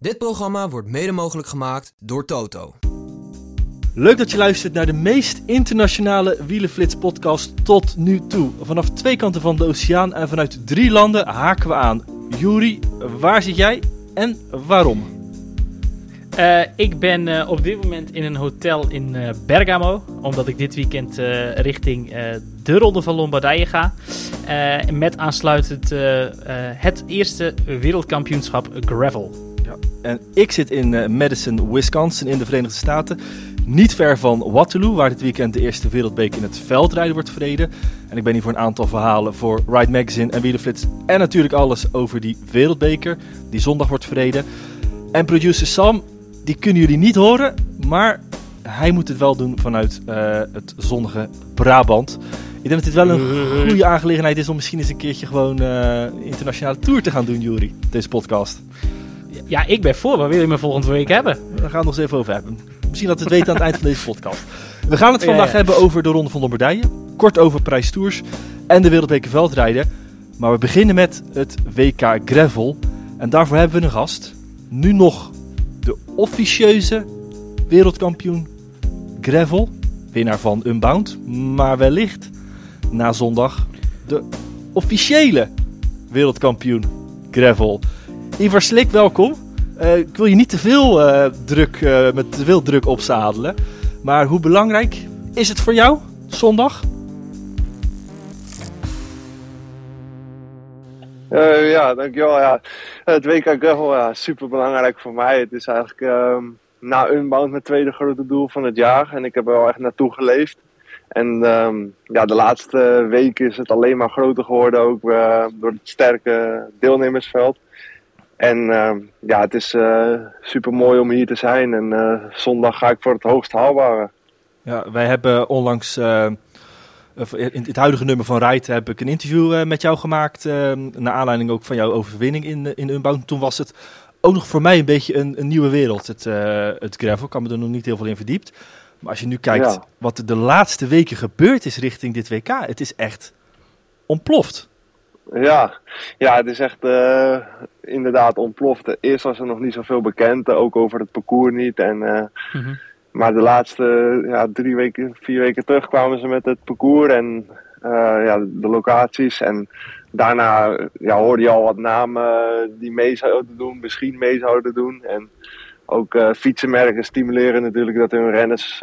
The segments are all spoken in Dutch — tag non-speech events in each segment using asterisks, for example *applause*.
Dit programma wordt mede mogelijk gemaakt door Toto. Leuk dat je luistert naar de meest internationale Wielenflits podcast tot nu toe. Vanaf twee kanten van de oceaan en vanuit drie landen haken we aan. Juri, waar zit jij en waarom? Uh, ik ben uh, op dit moment in een hotel in uh, Bergamo, omdat ik dit weekend richting de Ronde van Lombardije ga. met aansluitend het eerste wereldkampioenschap gravel. En ik zit in Madison, Wisconsin in de Verenigde Staten. Niet ver van Waterloo, waar dit weekend de eerste wereldbeker in het veldrijden wordt verreden. En ik ben hier voor een aantal verhalen voor Ride Magazine en Wielerflits. En natuurlijk alles over die wereldbeker, die zondag wordt verreden. En producer Sam, die kunnen jullie niet horen, maar hij moet het wel doen vanuit uh, het zonnige Brabant. Ik denk dat dit wel een goede aangelegenheid is om misschien eens een keertje gewoon uh, internationale tour te gaan doen, Jury, deze podcast. Ja, ik ben voor. Waar wil je me volgende week hebben? Daar gaan we het nog eens even over hebben. Misschien dat we het weten aan het eind van deze podcast. We gaan het vandaag hebben over de Ronde van Lombardije. Kort over Prijs Tours en de Wereldbeker Veldrijden. Maar we beginnen met het WK Gravel. En daarvoor hebben we een gast. Nu nog de officieuze wereldkampioen Gravel. Winnaar van Unbound. Maar wellicht na zondag de officiële wereldkampioen Gravel. Ivar Slik, welkom. Uh, ik wil je niet te veel uh, druk, uh, met te druk opzadelen. Maar hoe belangrijk is het voor jou zondag? ja, dankjewel. Ja. Het WK Gravel, ja, super belangrijk voor mij. Het is eigenlijk uh, na Unbound mijn tweede grote doel van het jaar. En ik heb er wel echt naartoe geleefd. En um, ja, de laatste weken is het alleen maar groter geworden, ook door het sterke deelnemersveld. En uh, ja, het is uh, super mooi om hier te zijn. En uh, zondag ga ik voor het hoogst haalbare. Ja, wij hebben onlangs in het huidige nummer van Rijt heb ik een interview met jou gemaakt. naar aanleiding ook van jouw overwinning in, in Unbound. Toen was het ook nog voor mij een beetje een, een nieuwe wereld, het, het gravel. Ik kan me er nog niet heel veel in verdiept. Maar als je nu kijkt ja. wat er de laatste weken gebeurd is richting dit WK. Het is echt ontploft. Ja, ja het is echt uh, inderdaad ontploft. Eerst was er nog niet zoveel bekend, ook over het parcours niet. En, uh, mm -hmm. Maar de laatste ja, drie weken, vier weken terug kwamen ze met het parcours en uh, ja, de locaties. En daarna ja, hoorde je al wat namen die mee zouden doen, misschien mee zouden doen. En ook fietsenmerken stimuleren natuurlijk dat hun renners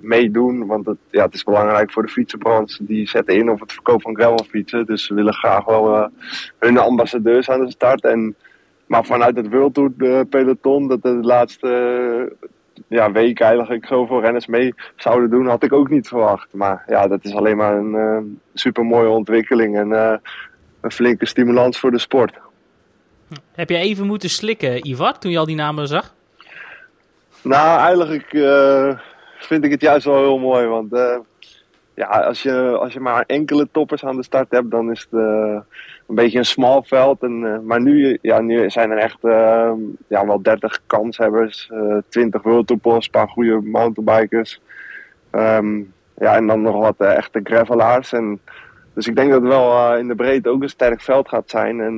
meedoen. Want het, ja, het is belangrijk voor de fietsenbranche. Die zetten in op het verkoop van gravelfietsen. Dus ze willen graag wel uh, hun ambassadeurs aan de start. En, maar vanuit het World Tour de peloton, dat de laatste ja, week eigenlijk zoveel renners mee zouden doen, had ik ook niet verwacht. Maar ja, dat is alleen maar een uh, super mooie ontwikkeling en uh, een flinke stimulans voor de sport. Heb jij even moeten slikken, Ivar, toen je al die namen zag? Nou, eigenlijk vind ik het juist wel heel mooi. Want uh, ja, als je, als je maar enkele toppers aan de start hebt, dan is het uh, een beetje een smal veld. En, uh, maar nu, ja, nu zijn er echt ja, wel 30 kanshebbers, 20 World een paar goede mountainbikers. Um, ja, en dan nog wat echte gravelaars. En, dus ik denk dat het wel in de breedte ook een sterk veld gaat zijn. En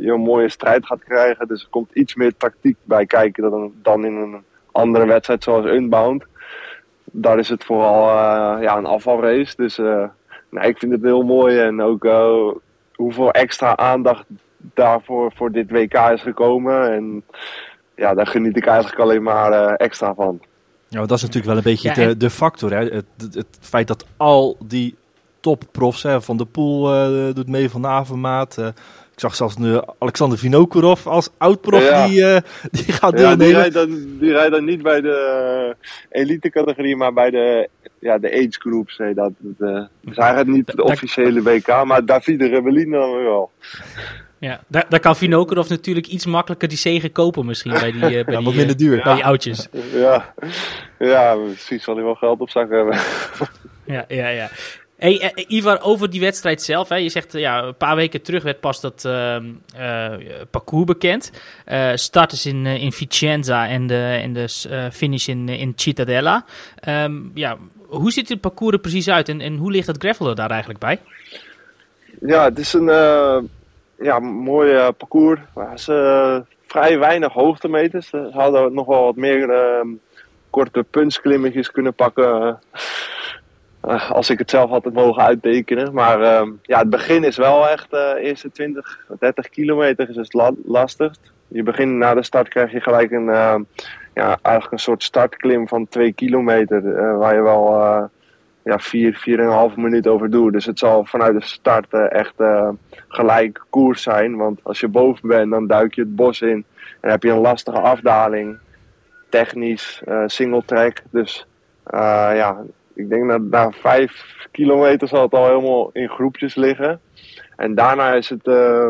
je een mooie strijd gaat krijgen. Dus er komt iets meer tactiek bij kijken dan, dan in een andere wedstrijd zoals Unbound daar is het vooral uh, ja, een afvalrace. Dus uh, nou, ik vind het heel mooi. En ook uh, hoeveel extra aandacht daarvoor voor dit WK is gekomen. En ja, daar geniet ik eigenlijk alleen maar extra van. Ja, dat is natuurlijk wel een beetje ja, de, de factor. Hè? Het, het, het, feit dat al die topprofs, hè, Van de Poel doet mee, Van Avermaat, ik zag zelfs nu Alexander Vinokurov als oud-prof die, uh, die gaat deelnemen. Ja, die, rijdt dan, die rijdt dan niet bij de uh, elite-categorie, maar bij de, ja, de age groups. Nee, dat, uh, dus hij gaat niet de officiële WK, maar Davide Rebellin dan wel. Ja, daar, daar kan Vinokurov natuurlijk iets makkelijker die zegen kopen misschien bij die, *laughs* bij ja, die, wat minder duur. bij die oudjes. Ja, ja precies zal hij wel geld op zak hebben. Ja, ja, ja. Hey, uh, Ivar, over die wedstrijd zelf. Hè. Je zegt, uh, ja, een paar weken terug werd pas dat uh, parcours bekend. start is in, in Vicenza en de, en de finish in, in Cittadella. Um, ja, hoe ziet het parcours er precies uit en, en hoe ligt het gravel er daar eigenlijk bij? Ja, het is een ja, mooi parcours. Is vrij weinig hoogtemeters. Ze hadden nog wel wat meer ehm, korte puntsklimmetjes kunnen pakken. Uh, als ik het zelf had mogen uittekenen. Maar uh, ja, het begin is wel echt de uh, eerste 20, 30 kilometer is het la lastigst. Je begint na de start krijg je gelijk een, uh, ja, eigenlijk een soort startklim van 2 kilometer. waar je wel ja, 4, 4,5 minuten over doet. Dus het zal vanuit de start echt gelijk koers zijn. Want als je boven bent, dan duik je het bos in. En heb je een lastige afdaling. Technisch, single track. Dus ja, ik denk dat na vijf kilometer zal het al helemaal in groepjes liggen. En daarna is het, uh,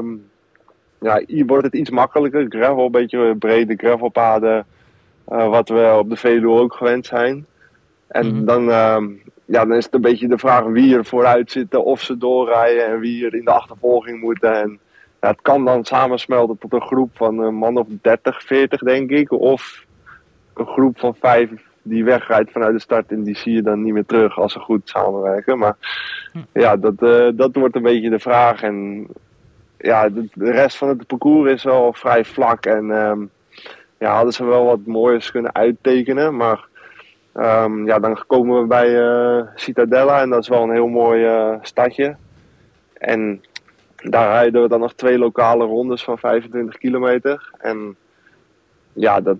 ja, wordt het iets makkelijker. Gravel, een beetje brede gravelpaden. Uh, wat we op de Veluwe ook gewend zijn. En mm -hmm. dan, uh, ja, dan is het een beetje de vraag wie er vooruit zitten, of ze doorrijden en wie er in de achtervolging moeten. En ja, het kan dan samensmelten tot een groep van een man of 30, 40 denk ik. Of een groep van vijf die wegrijdt vanuit de start en die zie je dan niet meer terug als ze goed samenwerken. Maar ja, dat, uh, dat wordt een beetje de vraag. En ja, de, de, rest van het parcours is wel vrij vlak. En um, ja, hadden ze wel wat moois kunnen uittekenen. Maar um, ja, dan komen we bij uh, Citadella en dat is wel een heel mooi uh, stadje. En daar rijden we dan nog twee lokale rondes van 25 kilometer. En ja, dat,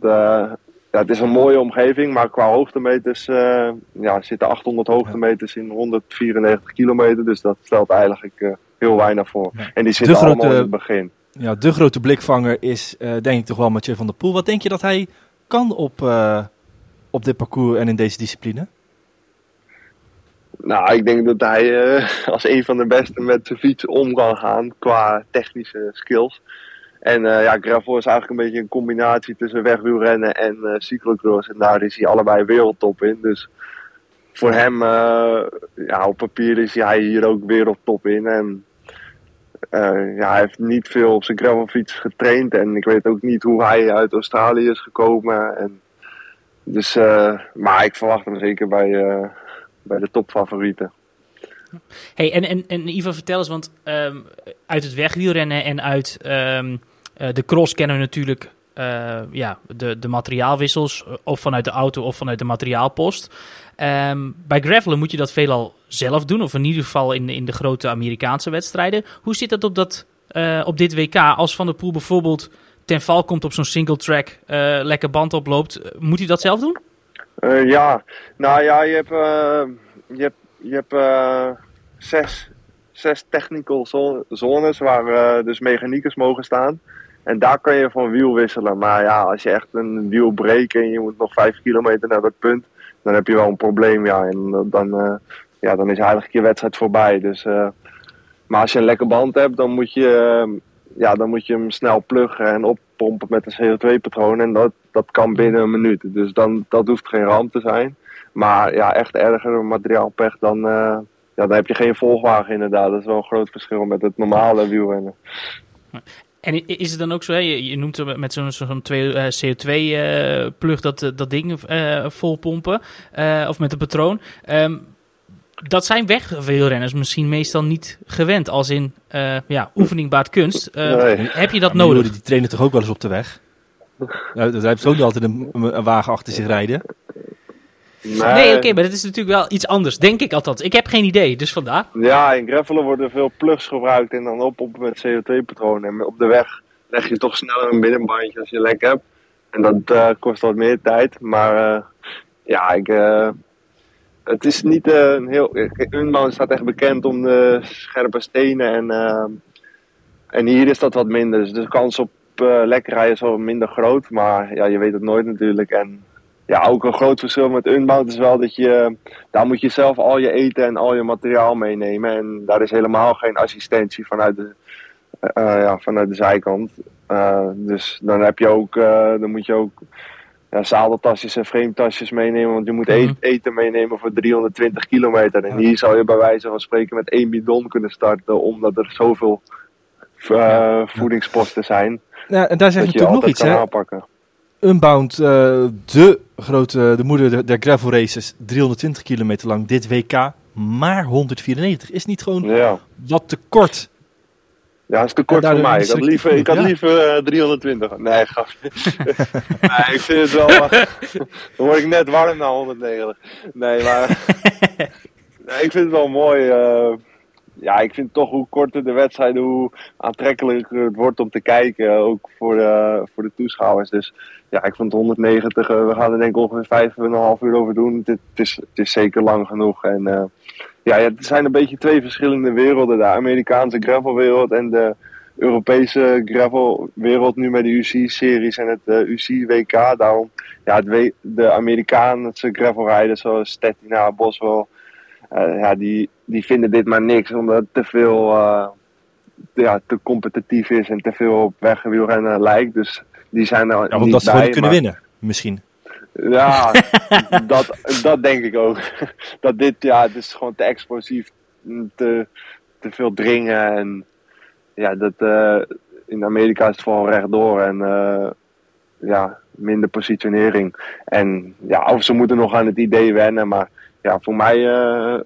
ja, het is een mooie omgeving, maar qua hoogtemeters uh, ja, zitten 800 hoogtemeters in 194 kilometer. Dus dat stelt eigenlijk uh, heel weinig voor. Ja. En die zitten grote, allemaal in het begin. Ja, de grote blikvanger is uh, denk ik toch wel Mathieu van der Poel. Wat denk je dat hij kan op, op dit parcours en in deze discipline? Nou, ik denk dat hij *laughs* als een van de beste met zijn fiets om kan gaan qua technische skills. En uh, ja, gravel is eigenlijk een beetje een combinatie tussen wegwielrennen en uh, cyclocross. En daar is hij allebei wereldtop in. Dus voor hem, uh, ja, op papier is hij hier ook wereldtop in. En ja, hij heeft niet veel op zijn gravelfiets getraind. En ik weet ook niet hoe hij uit Australië is gekomen. En dus, maar ik verwacht hem zeker bij, bij de topfavorieten. Hey, en, en, en Ivan, vertel eens, want um, uit het wegwielrennen en uit um, uh, de cross kennen we natuurlijk uh, ja, de, de materiaalwissels, of vanuit de auto of vanuit de materiaalpost. Um, bij gravelen moet je dat veelal zelf doen, of in ieder geval in, in de grote Amerikaanse wedstrijden. Hoe zit dat op, dat, op dit WK? Als Van der Poel bijvoorbeeld ten val komt op zo'n single track, lekker band oploopt, moet hij dat zelf doen? ja, nou ja, je hebt, je hebt je hebt zes, zes technical zones waar dus mechaniekers mogen staan. En daar kan je van wiel wisselen. Maar ja, als je echt een wiel breekt en je moet nog vijf kilometer naar dat punt, dan heb je wel een probleem. Ja, en dan, uh, ja, dan is eigenlijk je wedstrijd voorbij. Dus, maar als je een lekker band hebt, dan moet je, ja, dan moet je hem snel pluggen en oppompen met een CO2-patroon. En dat, dat kan binnen een minuut. Dus dan, dat hoeft geen ramp te zijn. Maar ja, echt erger materiaalpech, dan, uh, ja, dan heb je geen volgwagen inderdaad. Dat is wel een groot verschil met het normale wielrennen. En is het dan ook zo, hè? Je, je noemt met zo'n zo'n uh, CO2-plug uh, dat, dat ding uh, volpompen, of met een patroon. Um, dat zijn wegwielrenners misschien meestal niet gewend, als in ja, oefening baart kunst. Nee. Heb je dat ja, nodig? Die trainen toch ook wel eens op de weg? Ja, daar heeft ook altijd een, een wagen achter zich rijden. Nee, nee oké, maar dat is natuurlijk wel iets anders, denk ik althans. Ik heb geen idee, dus vandaar. Ja, in gravelen worden veel plugs gebruikt en dan op, op met CO2-patronen. En op de weg leg je toch sneller een binnenbandje als je lek hebt. En dat uh, kost wat meer tijd, maar uh, ja, ik, uh, het is niet een heel... Unbound staat echt bekend om de scherpe stenen en, en hier is dat wat minder. Dus de kans op lekker rijden is wel minder groot, maar ja, je weet het nooit natuurlijk. En ja, ook een groot verschil met Unbound is wel dat je, daar moet je zelf al je eten en al je materiaal meenemen. En daar is helemaal geen assistentie vanuit de, uh, ja, vanuit de zijkant. Uh, dus dan heb je ook, uh, dan moet je ook ja, zadeltasjes en frametasjes meenemen. Want je moet mm -hmm. eten meenemen voor 320 kilometer. En hier zou je bij wijze van spreken met één bidon kunnen starten, omdat er zoveel voedingsposten zijn. Ja, en daar zeg je natuurlijk nog iets, hè? Aanpakken. Unbound, uh, de grote, de moeder der gravel races, 320 kilometer lang, dit WK, maar 194. Is niet gewoon ja. wat te kort? Ja, dat is te kort voor mij. Ik had liever, ik had liever 320. Nee, gaf. *laughs* nee, ik vind het wel. *laughs* dan word ik net warm na 190. Nee, maar. *laughs* nee, ik vind het wel mooi. Ja, ik vind toch hoe korter de wedstrijden, hoe aantrekkelijker het wordt om te kijken. Ook voor de, voor de toeschouwers. Dus ja, ik vond 190. Uh, we gaan er denk ik ongeveer vijf en een half uur over doen. Het, is, het is zeker lang genoeg. En uh, ja, het zijn een beetje twee verschillende werelden. De Amerikaanse gravelwereld en de Europese gravelwereld. Nu met de UC-series en het uh, UC-WK. Daarom, ja, het de Amerikaanse gravelrijders zoals Stettina, Boswell. Ja, die, die vinden dit maar niks, omdat het te veel ja, te competitief is en te veel op wegwielrennen lijkt. Dus die zijn er ja, omdat ze gewoon kunnen winnen, misschien. Ja, *laughs* dat, dat denk ik ook. *laughs* Dat dit, ja, het is gewoon te explosief, te, te veel dringen. En ja, dat, uh, in Amerika is het gewoon rechtdoor en ja, minder positionering. En ja, of ze moeten nog aan het idee wennen, maar ja, voor mij, uh,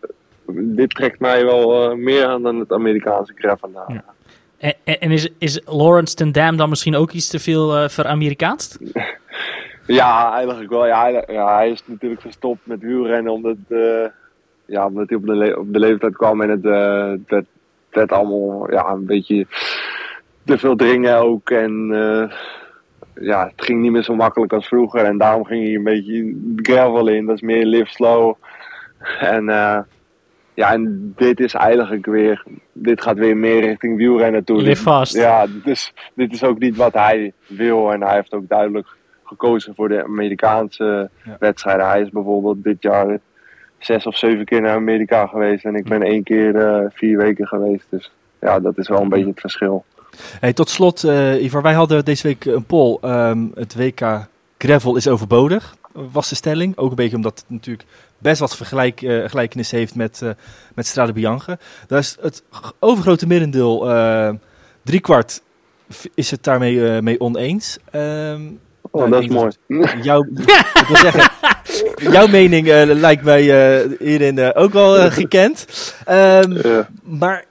dit trekt mij wel meer aan dan het Amerikaanse gravel. Ja. En, en, is, is Lawrence ten Dam dan misschien ook iets te veel uh, ver-Amerikaanst? *laughs* ja, eigenlijk wel. Ja, hij, ja, hij is natuurlijk gestopt met wielrennen omdat, ja, omdat hij op de, op de leeftijd kwam en het, het, werd allemaal ja, een beetje te veel dringen ook. En ja, het ging niet meer zo makkelijk als vroeger. En daarom ging hij een beetje gravel in. Dat is meer live slow. En ja, en dit is eigenlijk weer, dit gaat weer meer richting wielrennen toe. Live vast. Ja, dus dit is ook niet wat hij wil. En hij heeft ook duidelijk gekozen voor de Amerikaanse wedstrijden. Hij is bijvoorbeeld dit jaar zes of zeven keer naar Amerika geweest. En ik ben één keer uh, vier weken geweest. Dus ja, dat is wel een beetje het verschil. Hey, tot slot, uh, Ivar, wij hadden deze week een poll. Um, het WK Gravel is overbodig, was de stelling. Ook een beetje omdat het natuurlijk best wat vergelijk, uh, gelijkenis heeft met, uh, met Strade Bianche. Daar is het overgrote merendeel, uh, driekwart, is het daarmee mee oneens. Um, oh, nou, dat is mooi. *laughs* Jouw, ik wil zeggen, jouw mening lijkt mij hierin ook wel gekend. Um. Maar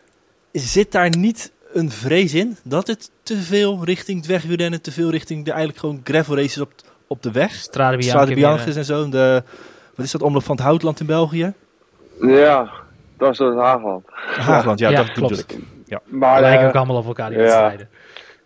zit daar niet een vrees in dat het te veel richting het wegwielrennen, te veel richting de eigenlijk gewoon gravel races op, op de weg? Strade Bianche. En zo. De, wat is dat, omloop van het Houtland in België? Ja, dat is het Haagland. Haagland, ja, dat klopt. Ik. Ja. Maar, lijken ook allemaal op elkaar die ja. wedstrijden.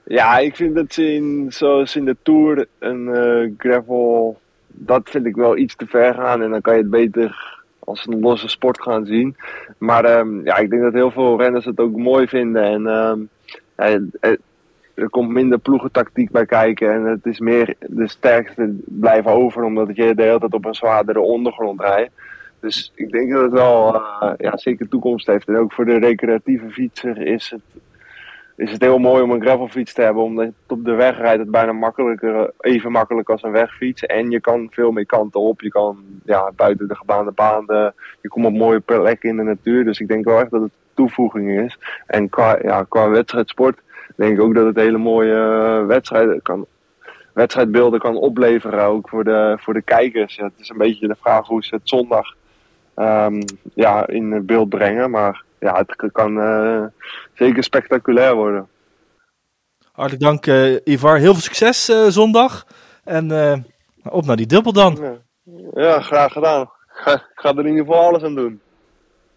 Ja, ik vind dat ze in, zoals in de Tour een uh, gravel, dat vind ik wel iets te ver gaan. En dan kan je het beter als een losse sport gaan zien. Maar um, ja, ik denk dat heel veel renners het ook mooi vinden. En um, er komt minder ploegentactiek bij kijken. En het is meer de sterkste blijven over, omdat je de hele tijd op een zwaardere ondergrond rijdt. Dus ik denk dat het wel uh, ja, zeker toekomst heeft. En ook voor de recreatieve fietser is het, is het heel mooi om een gravelfiets te hebben. Omdat op de weg rijdt het bijna makkelijker, even makkelijk als een wegfiets. En je kan veel meer kanten op. Je kan ja, buiten de gebaande baan, je komt op mooie plekken in de natuur. Dus ik denk wel echt dat het toevoeging is. En qua, ja, qua wedstrijdsport denk ik ook dat het hele mooie eh, wedstrijden kan, wedstrijdbeelden kan opleveren. Ook voor de, voor de kijkers. Het is een beetje de vraag hoe ze het zondag um, ja, in beeld brengen. Maar ja, het kan uh, zeker spectaculair worden. Hartelijk dank, uh, Ivar. Heel veel succes uh, zondag. En op naar die dubbel dan. Ja, ja graag gedaan. Ik ga er in ieder geval alles aan doen.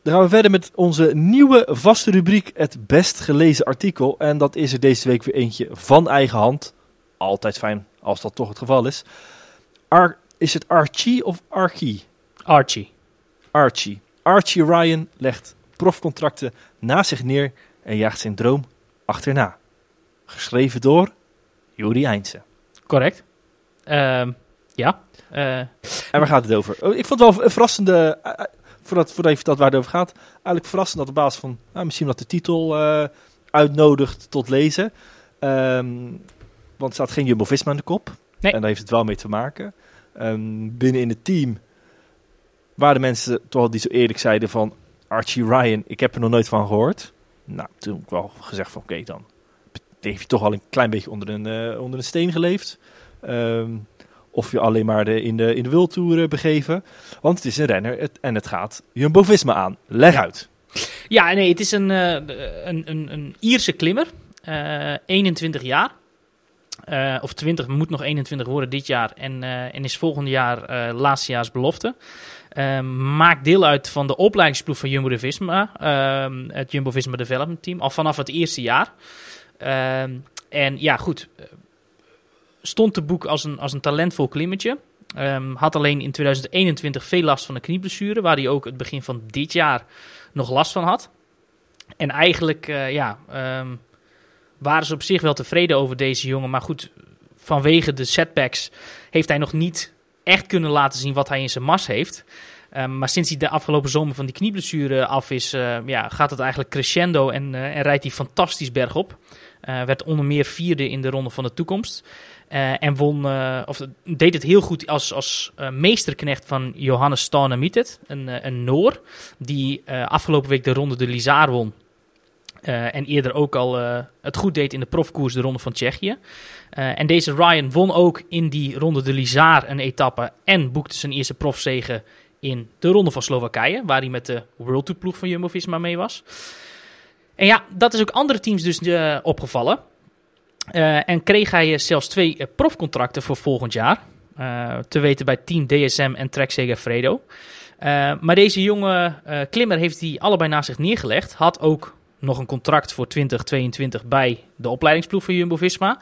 Dan gaan we verder met onze nieuwe vaste rubriek, het best gelezen artikel. En dat is er deze week weer eentje van eigen hand. Altijd fijn als dat toch het geval is. Ar is het Archie of Archie? Archie. Archie. Archie Ryan legt profcontracten naast zich neer en jaagt zijn droom achterna. Geschreven door Juri Eindse. Correct. Uh, ja. Uh. En waar gaat het over? Oh, ik vond het wel een verrassende eh, voordat, voordat je vertelt waar het over gaat, eigenlijk verrassend dat de baas van, nou, misschien dat de titel uh, uitnodigt tot lezen. Um, want er staat geen Jumbo-Visma aan de kop. Nee. En daar heeft het wel mee te maken. Um, binnen in het team waren de mensen toch die zo eerlijk zeiden van Archie Ryan, ik heb er nog nooit van gehoord. Nou, toen heb ik wel gezegd van oké, dan heeft je toch al een klein beetje onder een, uh, onder een steen geleefd. Um, of je alleen maar de, in de, in de wildtour begeven. Want het is een renner het, en het gaat Jumbo-Visma aan. Leg uit. Ja, nee, het is een, uh, een, een, een Ierse klimmer. 21 jaar. of 20, moet nog 21 worden dit jaar. En, en is volgend jaar laatstejaars belofte. Maakt deel uit van de opleidingsploeg van Jumbo-Visma. Ehm, het Jumbo-Visma Development Team. Al vanaf het eerste jaar. Ehm, en ja, goed. Stond te boek als een, als een talentvol klimmetje. Um, had alleen in 2021 veel last van een knieblessure, waar hij ook het begin van dit jaar nog last van had. En eigenlijk, uh, ja, um, waren ze op zich wel tevreden over deze jongen. Maar goed, vanwege de setbacks heeft hij nog niet echt kunnen laten zien wat hij in zijn mas heeft. Um, maar sinds hij de afgelopen zomer van die knieblessure af is, uh, ja, gaat het eigenlijk crescendo en, uh, en rijdt hij fantastisch bergop. Uh, werd onder meer vierde in de ronde van de toekomst. En won, of deed het heel goed als, als meesterknecht van Johannes Stanemietet, een, een Noor, die afgelopen week de ronde de Lizar won. En eerder ook al het goed deed in de profkoers, de ronde van Tsjechië. en deze Ryan won ook in die ronde de Lizar een etappe en boekte zijn eerste profzege in de ronde van Slowakije, waar hij met de World Tour ploeg van Jumbo-Visma mee was. En ja, dat is ook andere teams dus opgevallen. En kreeg hij zelfs twee profcontracten voor volgend jaar. Te weten bij Team DSM en Trek Segafredo. maar deze jonge klimmer heeft die allebei naast zich neergelegd. Had ook nog een contract voor 2022 bij de opleidingsploeg van Jumbo-Visma.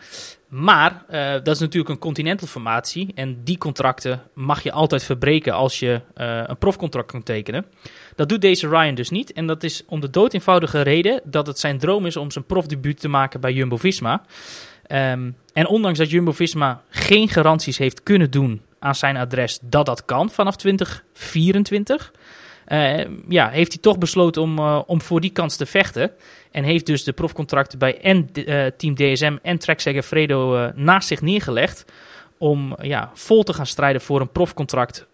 Maar uh, dat is natuurlijk een continental formatie. En die contracten mag je altijd verbreken als je uh, een profcontract kan tekenen. Dat doet deze Ryan dus niet. En dat is om de dood eenvoudige reden dat het zijn droom is om zijn profdebuut te maken bij Jumbo-Visma. Um, en ondanks dat Jumbo-Visma geen garanties heeft kunnen doen aan zijn adres dat dat kan vanaf 2024... Uh, ja, heeft hij toch besloten om, uh, om voor die kans te vechten. En heeft dus de profcontracten bij en uh, Team DSM en Trek Segafredo naast zich neergelegd. Om ja, vol te gaan strijden voor een profcontract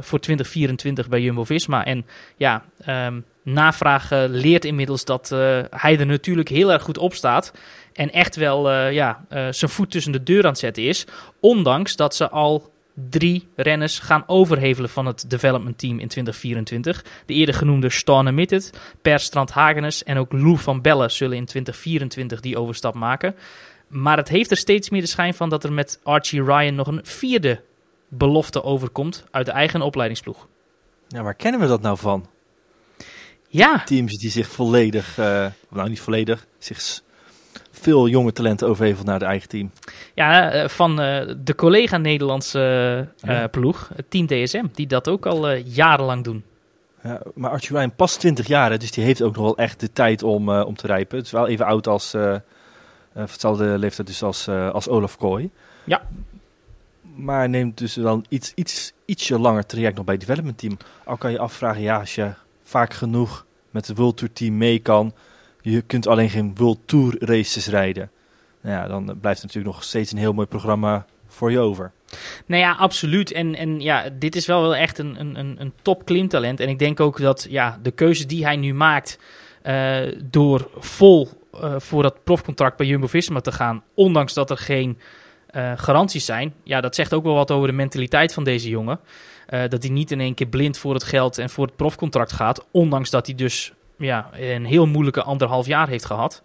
voor 2024 bij Jumbo-Visma. En ja, um, navraag leert inmiddels dat hij er natuurlijk heel erg goed op staat. En echt wel ja, zijn voet tussen de deur aan het zetten is. Ondanks dat ze al drie renners gaan overhevelen van het development team in 2024. De eerder genoemde Stone Mitted, Per Strand Hagenes en ook Lou van Bellen zullen in 2024 die overstap maken. Maar het heeft er steeds meer de schijn van dat er met Archie Ryan nog een vierde belofte overkomt uit de eigen opleidingsploeg. Ja, waar kennen we dat nou van? Ja. Teams die zich volledig, uh, nou niet volledig, zich veel jonge talenten overheveld naar de eigen team. Ja, eh, van uh, de collega Nederlandse uh, ja. ploeg, het Team DSM, die dat ook al jarenlang doen. Ja, maar Archie Ryan pas 20 jaar, dus die heeft ook nog wel echt de tijd om, om te rijpen. Het is wel even oud als, hetzelfde leeftijd dus als, als Olaf Kooi. Ja. Maar neemt dus dan iets, iets, ietsje langer traject nog bij het development team. Al kan je afvragen, ja, als je vaak genoeg met het World Tour team mee kan, je kunt alleen geen World Tour races rijden. Nou ja, dan blijft natuurlijk nog steeds een heel mooi programma voor je over. Nou ja, absoluut. En, en ja, dit is wel, wel echt een, een, een top klimtalent. En ik denk ook dat ja, de keuze die hij nu maakt uh, door vol uh, voor dat profcontract bij Jumbo-Visma te gaan, ondanks dat er geen uh, garanties zijn, ja, dat zegt ook wel wat over de mentaliteit van deze jongen. dat hij niet in één keer blind voor het geld en voor het profcontract gaat, ondanks dat hij dus ja, een heel moeilijke anderhalf jaar heeft gehad.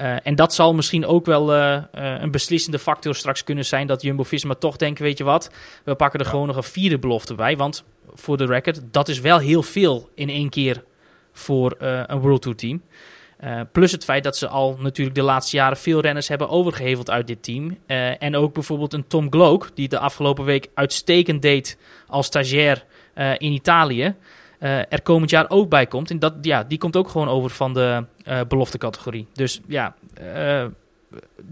Uh, en dat zal misschien ook wel uh, uh, een beslissende factor straks kunnen zijn dat Jumbo-Visma toch denkt, weet je wat, we pakken er ja. gewoon nog een vierde belofte bij. Want voor de record, dat is wel heel veel in één keer voor een World Tour team. plus het feit dat ze al natuurlijk de laatste jaren veel renners hebben overgeheveld uit dit team. en ook bijvoorbeeld een Tom Gloak, die de afgelopen week uitstekend deed als stagiair in Italië uh, er komend jaar ook bij komt. En dat, ja, die komt ook gewoon over van de uh, belofte categorie. Dus ja, uh,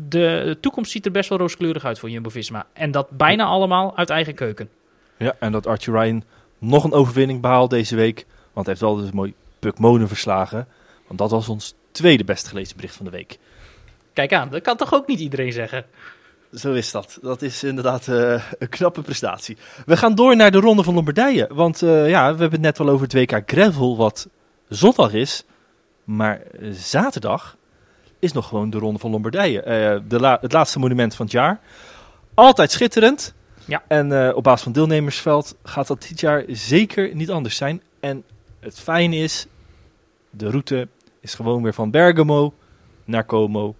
de toekomst ziet er best wel rooskleurig uit voor Jumbo-Visma. En dat bijna allemaal uit eigen keuken. Ja, en dat Archie Ryan nog een overwinning behaalt deze week. Want hij heeft wel dus mooi Puck Monen verslagen. Want dat was ons tweede best gelezen bericht van de week. Kijk aan, dat kan toch ook niet iedereen zeggen? Zo is dat. Dat is inderdaad uh, een knappe prestatie. We gaan door naar de Ronde van Lombardije. Want uh, ja, we hebben het net wel over het WK Gravel, wat zondag is. Maar zaterdag is nog gewoon de Ronde van Lombardije. Uh, de la het laatste monument van het jaar. Altijd schitterend. Ja. En op basis van deelnemersveld gaat dat dit jaar zeker niet anders zijn. En het fijne is, de route is gewoon weer van Bergamo naar Como.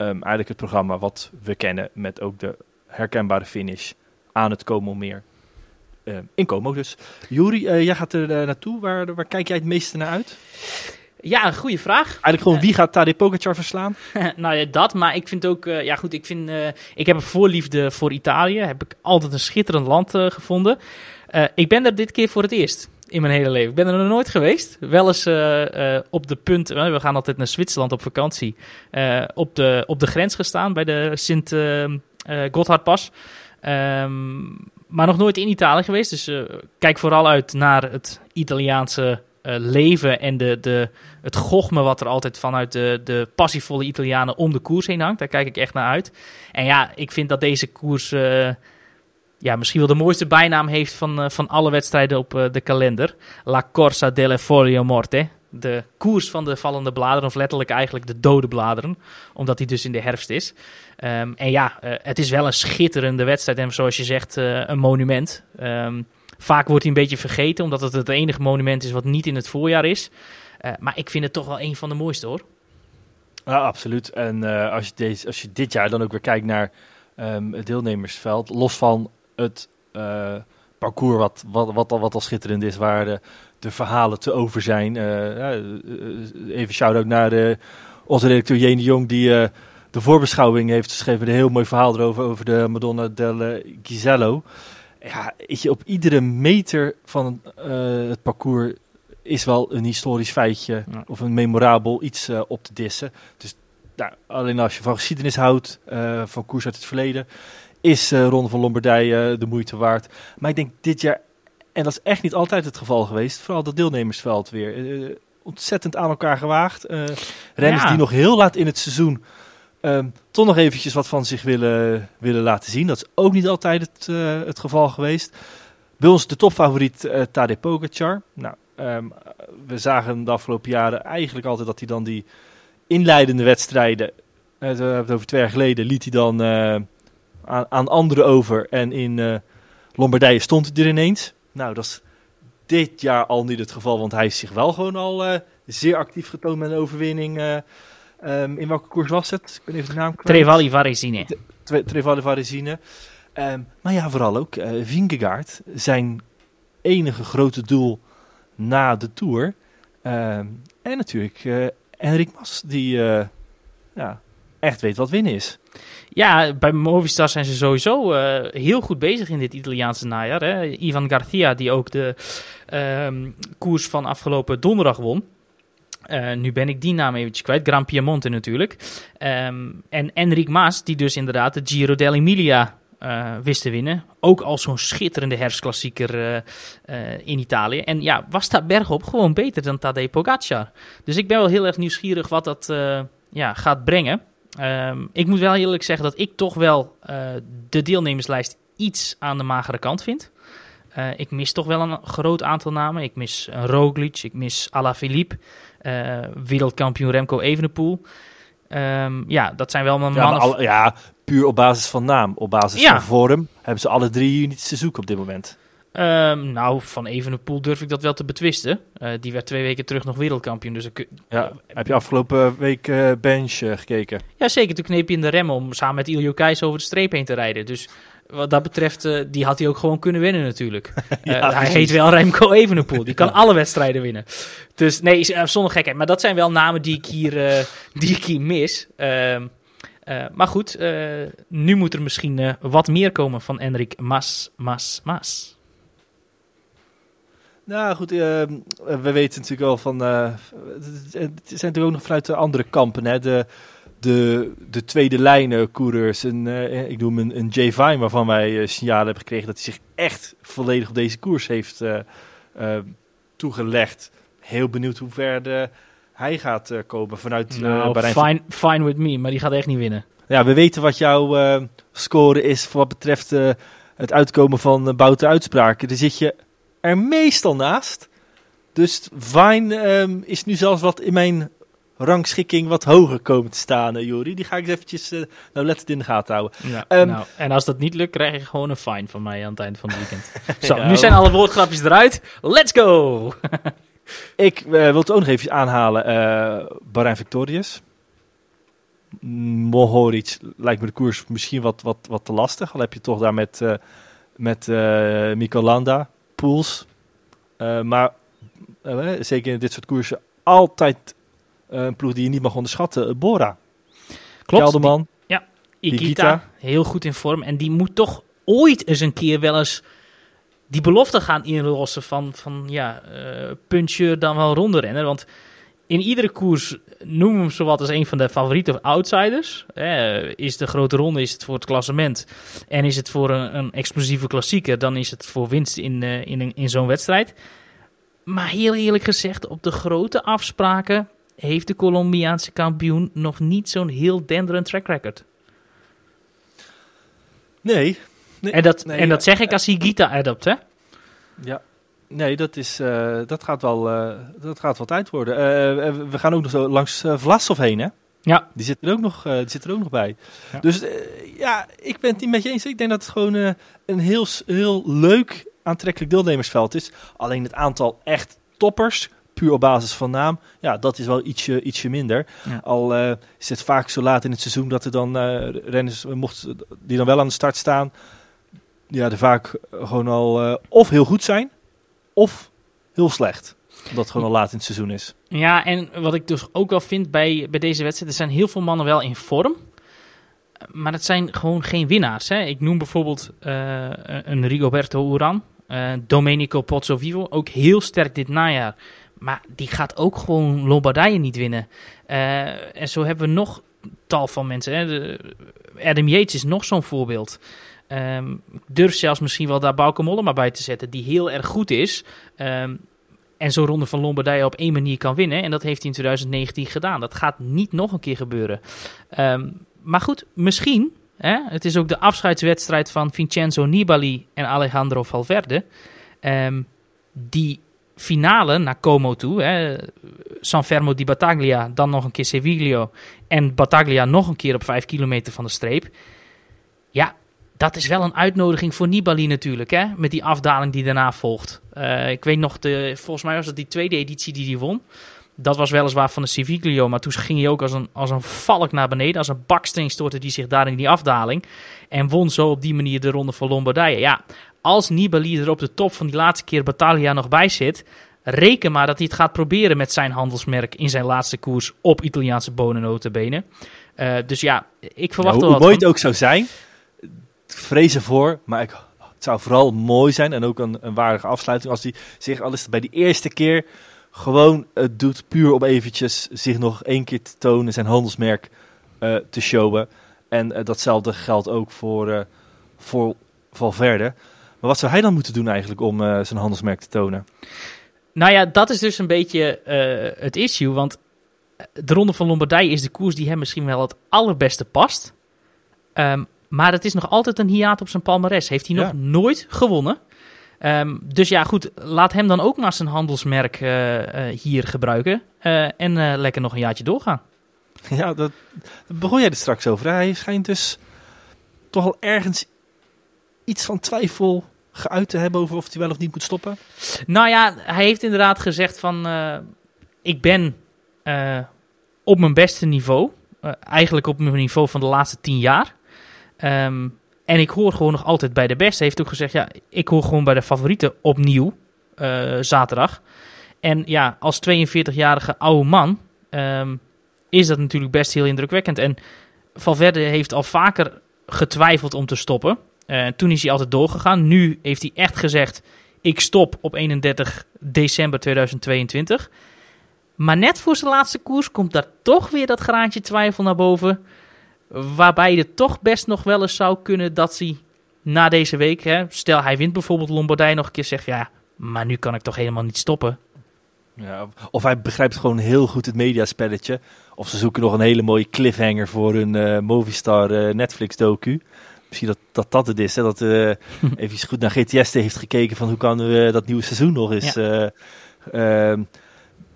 Um, eigenlijk het programma wat we kennen met ook de herkenbare finish aan het Como meer. Uh, in Como dus. Juri, uh, jij gaat er uh, naartoe. Waar, waar kijk jij het meeste naar uit? Ja, een goede vraag. Eigenlijk gewoon wie gaat Tadej Pogacar verslaan? *laughs* nou ja, dat. Maar ik vind ook... ja goed, ik vind... ik heb een voorliefde voor Italië. Heb ik altijd een schitterend land gevonden. ik ben er dit keer voor het eerst in mijn hele leven. Ik ben er nog nooit geweest. Wel eens uh, uh, op de punt, uh, we gaan altijd naar Zwitserland op vakantie, op, de, op de grens gestaan bij de Sint Gotthardpas. Um, maar nog nooit in Italië geweest. Dus kijk vooral uit naar het Italiaanse leven en de, de, het gochme wat er altijd vanuit de, de passievolle Italianen om de koers heen hangt. Daar kijk ik echt naar uit. En ja, ik vind dat deze koers ja, misschien wel de mooiste bijnaam heeft van, uh, van alle wedstrijden op uh, de kalender. La Corsa delle Foglio Morte. De koers van de vallende bladeren, of letterlijk eigenlijk de dode bladeren. Omdat die dus in de herfst is. Um, en ja, uh, het is wel een schitterende wedstrijd. En zoals je zegt, een monument. Um, vaak wordt hij een beetje vergeten, omdat het het enige monument is wat niet in het voorjaar is. maar ik vind het toch wel een van de mooiste hoor. Ja, absoluut. En als, je deze, als je dit jaar dan ook weer kijkt naar um, het deelnemersveld, los van het uh, parcours wat, wat, wat, al, wat al schitterend is, waar de, de verhalen te over zijn. Uh, even shout-out naar de, onze redacteur Jene Jong, die de voorbeschouwing heeft geschreven. Een heel mooi verhaal erover, over de Madonna del Gisello. Ja, je, op iedere meter van het parcours is wel een historisch feitje of een memorabel iets op te dissen. Dus nou, alleen als je van geschiedenis houdt, van koers uit het verleden, is uh, Ronde van Lombardije uh, de moeite waard. Maar ik denk dit jaar, en dat is echt niet altijd het geval geweest, vooral dat deelnemersveld weer. Uh, ontzettend aan elkaar gewaagd. renners ja. die nog heel laat in het seizoen um, toch nog eventjes wat van zich willen, willen laten zien. Dat is ook niet altijd het, het geval geweest. Bij ons de topfavoriet uh, Tadej Pogacar. Nou, um, we zagen de afgelopen jaren eigenlijk altijd dat hij dan die inleidende wedstrijden, we hebben het over twee jaar geleden, liet hij dan aan, aan anderen over. En in uh, Lombardije stond hij er ineens. Nou, dat is dit jaar al niet het geval, want hij is zich wel gewoon al uh, zeer actief getoond met een overwinning. Uh, um, in welke koers was het? Ik ben even de naam kwijt. Trevali Varesine. Trevali Varesine. Um, maar ja, vooral ook uh, Vingegaard, zijn enige grote doel na de Tour. Um, en natuurlijk Enric Mas, die ja, echt weet wat winnen is. Ja, bij Movistar zijn ze sowieso uh, heel goed bezig in dit Italiaanse najaar. Hè? Ivan Garcia, die ook de um, koers van afgelopen donderdag won. Uh, nu ben ik die naam eventjes kwijt. Gran Piemonte natuurlijk. Um, en Enric Maas, die dus inderdaad de Giro dell'Emilia uh, wist te winnen. Ook al zo'n schitterende herfstklassieker in Italië. En ja, was daar bergop gewoon beter dan Tadej Pogacar. Dus ik ben wel heel erg nieuwsgierig wat dat ja, gaat brengen. Um, ik moet wel eerlijk zeggen dat ik toch wel uh, de deelnemerslijst iets aan de magere kant vind. Uh, ik mis toch wel een groot aantal namen. Ik mis een Roglic, ik mis Alaphilippe, uh, wereldkampioen Remco Evenepoel. Um, ja, dat zijn wel mijn ja, mannen. Al, ja, puur op basis van naam. Op basis ja. van vorm hebben ze alle drie niets te zoeken op dit moment. Um, nou, van Evenepoel durf ik dat wel te betwisten. Uh, die werd twee weken terug nog wereldkampioen. Dus ik, ja, heb je afgelopen week uh, bench uh, gekeken? Ja, zeker. Toen kneep hij in de rem om samen met Iljo Keijs over de streep heen te rijden. Dus wat dat betreft, die had hij ook gewoon kunnen winnen natuurlijk. *laughs* ja, hij heet wel Remco Evenepoel. Die kan alle wedstrijden winnen. Dus nee, zonder gekheid. Maar dat zijn wel namen die ik hier, die ik hier mis. Uh, maar goed, nu moet er misschien wat meer komen van Enrik Mas, Mas, Mas. Nou goed, uh, we weten natuurlijk wel van. Uh, het zijn natuurlijk ook nog vanuit de andere kampen. Hè? De, de, de tweede lijnen coureurs. En, uh, ik noem een, een J. Vine, waarvan wij signalen hebben gekregen dat hij zich echt volledig op deze koers heeft toegelegd. Heel benieuwd hoe ver de, hij gaat komen vanuit nou, Bahrein. Fine, fine with me, maar die gaat echt niet winnen. Ja, we weten wat jouw score is voor wat betreft het uitkomen van Bouten uitspraken. Dan zit je er meestal naast. Dus Vine um, is nu zelfs wat in mijn rangschikking wat hoger komen te staan, uh, Jori. Die ga ik eens eventjes uh, nou in de gaten houden. Ja, um, nou, en als dat niet lukt, krijg je gewoon een fine van mij aan het eind van het weekend. *laughs* Zo, ja, nu zijn alle woordgrapjes eruit. Let's go! *laughs* Ik uh, wil het ook nog even aanhalen. Uh, Bahrein Victorious. Mohoric lijkt me de koers misschien wat, wat, wat te lastig. Al heb je toch daar met, uh, met uh, Pools. maar zeker in dit soort koersen altijd een ploeg die je niet mag onderschatten. Bora. Klopt. Kelderman. ja, Ikita, heel goed in vorm. En die moet toch ooit eens een keer wel eens die belofte gaan inlossen van, van ja, puncher dan wel ronde rennen. Want in iedere koers noemen we hem zowat als een van de favoriete outsiders. Eh, is de grote ronde, is het voor het klassement en is het voor een, een explosieve klassieker, dan is het voor winst in, uh, in, in zo'n wedstrijd. Maar heel eerlijk gezegd, op de grote afspraken heeft de Colombiaanse kampioen nog niet zo'n heel denderend track record. Nee. nee en dat, nee, en dat zeg ik als hij Gita adopt, hè? Ja. Nee, dat, is, uh, dat, gaat wel, uh, dat gaat wel tijd worden. Uh, we gaan ook nog zo langs Vlasov heen, hè? Ja. Die zit er ook nog, die zit er ook nog bij. Ja. Dus ja, ik ben het niet met je eens. Ik denk dat het gewoon een heel, heel leuk, aantrekkelijk deelnemersveld is. Alleen het aantal echt toppers, puur op basis van naam, ja, dat is wel ietsje, ietsje minder. Ja. Al is het vaak zo laat in het seizoen dat er dan renners, mocht, die dan wel aan de start staan, ja, er vaak gewoon al of heel goed zijn of heel slecht. Omdat het gewoon al laat in het seizoen is. Ja, en wat ik dus ook wel vind bij, bij deze wedstrijd, er zijn heel veel mannen wel in vorm. Maar het zijn gewoon geen winnaars. Hè. Ik noem bijvoorbeeld uh, een Rigoberto Uran, uh, Domenico Pozzovivo, ook heel sterk dit najaar. Maar die gaat ook gewoon Lombardije niet winnen. Uh, en zo hebben we nog tal van mensen. Hè. Adam Yates is nog zo'n voorbeeld. Um, durf zelfs misschien wel daar Bauke Mollema bij te zetten, die heel erg goed is. Um, en zo'n ronde van Lombardije op één manier kan winnen. En dat heeft hij in 2019 gedaan. Dat gaat niet nog een keer gebeuren. Um, maar goed, misschien. Hè, het is ook de afscheidswedstrijd van Vincenzo Nibali en Alejandro Valverde. die finale naar Como toe. Hè, San Fermo di Battaglia, dan nog een keer Seviglio. En Battaglia nog een keer op vijf kilometer van de streep. Ja, dat is wel een uitnodiging voor Nibali natuurlijk, hè? Met die afdaling die daarna volgt. Uh, ik weet nog, de, volgens mij was dat die tweede editie die hij won. Dat was weliswaar van de Civiglio, maar toen ging hij ook als een, als een valk naar beneden. Als een baksteen stortte die zich daar in die afdaling. En won zo op die manier de ronde van Lombardije. Ja, als Nibali er op de top van die laatste keer Battaglia nog bij zit... Reken maar dat hij het gaat proberen met zijn handelsmerk in zijn laatste koers op Italiaanse bonennotenbenen. Uh, dus ja, ik verwacht ja, hoe, wel Hoe mooi het ook zou zijn, vrezen voor, maar ik, het zou vooral mooi zijn en ook een, een waardige afsluiting als hij zich al is bij die eerste keer gewoon het doet puur om eventjes zich nog één keer te tonen, zijn handelsmerk uh, te showen. En uh, datzelfde geldt ook voor, uh, voor Valverde. Maar wat zou hij dan moeten doen eigenlijk om zijn handelsmerk te tonen? Nou ja, dat is dus een beetje het issue, want de Ronde van Lombardije is de koers die hem misschien wel het allerbeste past. Um, maar het is nog altijd een hiaat op zijn palmares. Heeft hij nog nooit gewonnen. Um, dus ja, goed. Laat hem dan ook maar zijn handelsmerk uh, uh, hier gebruiken. Uh, en lekker nog een jaartje doorgaan. Ja, dat, dat begon jij er straks over. Hij schijnt dus toch al ergens iets van twijfel geuit te hebben over of hij wel of niet moet stoppen. Nou ja, hij heeft inderdaad gezegd van... ik ben op mijn beste niveau. eigenlijk op mijn niveau van de laatste tien jaar. Um, en ik hoor gewoon nog altijd bij de beste. Hij heeft ook gezegd, ja, ik hoor gewoon bij de favorieten opnieuw uh, zaterdag. En ja, als 42-jarige oude man um, is dat natuurlijk best heel indrukwekkend. En Valverde heeft al vaker getwijfeld om te stoppen. Uh, toen is hij altijd doorgegaan. Nu heeft hij echt gezegd, ik stop op 31 december 2022. Maar net voor zijn laatste koers komt daar toch weer dat graantje twijfel naar boven. Waarbij het toch best nog wel eens zou kunnen dat hij na deze week, hè, stel hij wint bijvoorbeeld Lombardij nog een keer, zegt ja, maar nu kan ik toch helemaal niet stoppen. Ja, of hij begrijpt gewoon heel goed het mediaspelletje. Of ze zoeken nog een hele mooie cliffhanger voor hun uh, Movistar uh, Netflix docu. Misschien dat, dat dat het is. Hè? Dat uh, *laughs* even goed naar GTS heeft gekeken van hoe kan we dat nieuwe seizoen nog eens. Ja.